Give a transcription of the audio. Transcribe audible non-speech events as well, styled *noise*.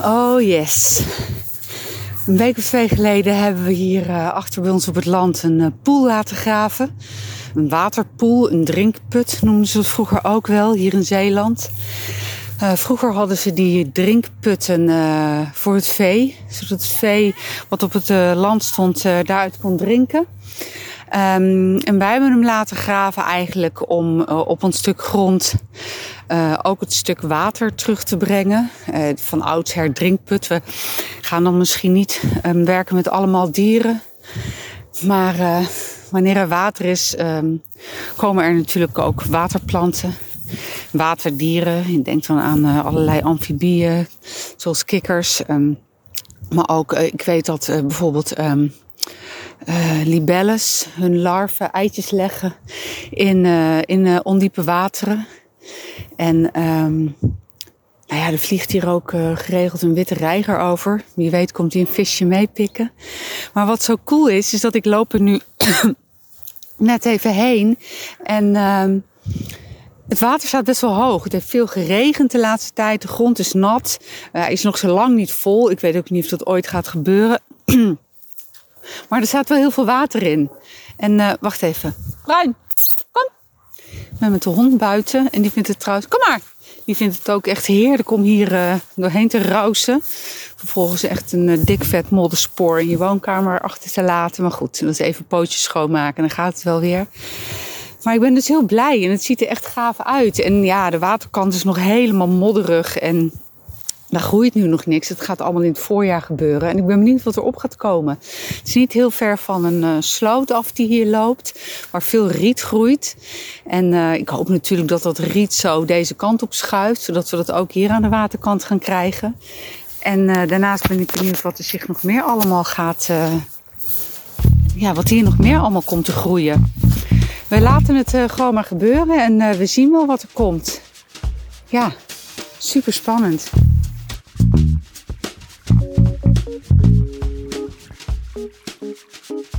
Oh yes. Een week of twee geleden hebben we hier uh, achter bij ons op het land een uh, poel laten graven. Een waterpoel, een drinkput noemden ze het vroeger ook wel, hier in Zeeland. Uh, vroeger hadden ze die drinkputten voor het vee. Zodat het vee wat op het land stond daaruit kon drinken. Um, en wij hebben hem laten graven eigenlijk om op een stuk grond uh, ook het stuk water terug te brengen. Uh, van oudsher drinkput. We gaan dan misschien niet um, werken met allemaal dieren. Maar wanneer er water is, um, komen er natuurlijk ook waterplanten. Waterdieren. Je denkt dan aan allerlei amfibieën, zoals kikkers. Maar ook, ik weet dat bijvoorbeeld libelles hun larven eitjes leggen in, in ondiepe wateren. En um, nou ja, er vliegt hier ook uh, geregeld een witte reiger over. Wie weet komt hij een visje meepikken. Maar wat zo cool is, is dat ik loop er nu *clears throat* net even heen. En um, het water staat best wel hoog. Het heeft veel geregend de laatste tijd. De grond is nat. Uh, is nog zo lang niet vol. Ik weet ook niet of dat ooit gaat gebeuren. *clears throat* maar er staat wel heel veel water in. En uh, wacht even. Bruin, kom ben met de hond buiten. En die vindt het trouwens, kom maar! Die vindt het ook echt heerlijk om hier uh, doorheen te rousen. Vervolgens echt een uh, dik vet modderspoor in je woonkamer achter te laten. Maar goed, dat is even pootjes schoonmaken en dan gaat het wel weer. Maar ik ben dus heel blij en het ziet er echt gaaf uit. En ja, de waterkant is nog helemaal modderig en daar groeit nu nog niks. Het gaat allemaal in het voorjaar gebeuren. En ik ben benieuwd wat erop gaat komen. Het is niet heel ver van een uh, sloot af die hier loopt. Waar veel riet groeit. En uh, ik hoop natuurlijk dat dat riet zo deze kant op schuift. Zodat we dat ook hier aan de waterkant gaan krijgen. En uh, daarnaast ben ik benieuwd wat er zich nog meer allemaal gaat... ja, wat hier nog meer allemaal komt te groeien. We laten het gewoon maar gebeuren. En we zien wel wat er komt. Ja, super spannend. Música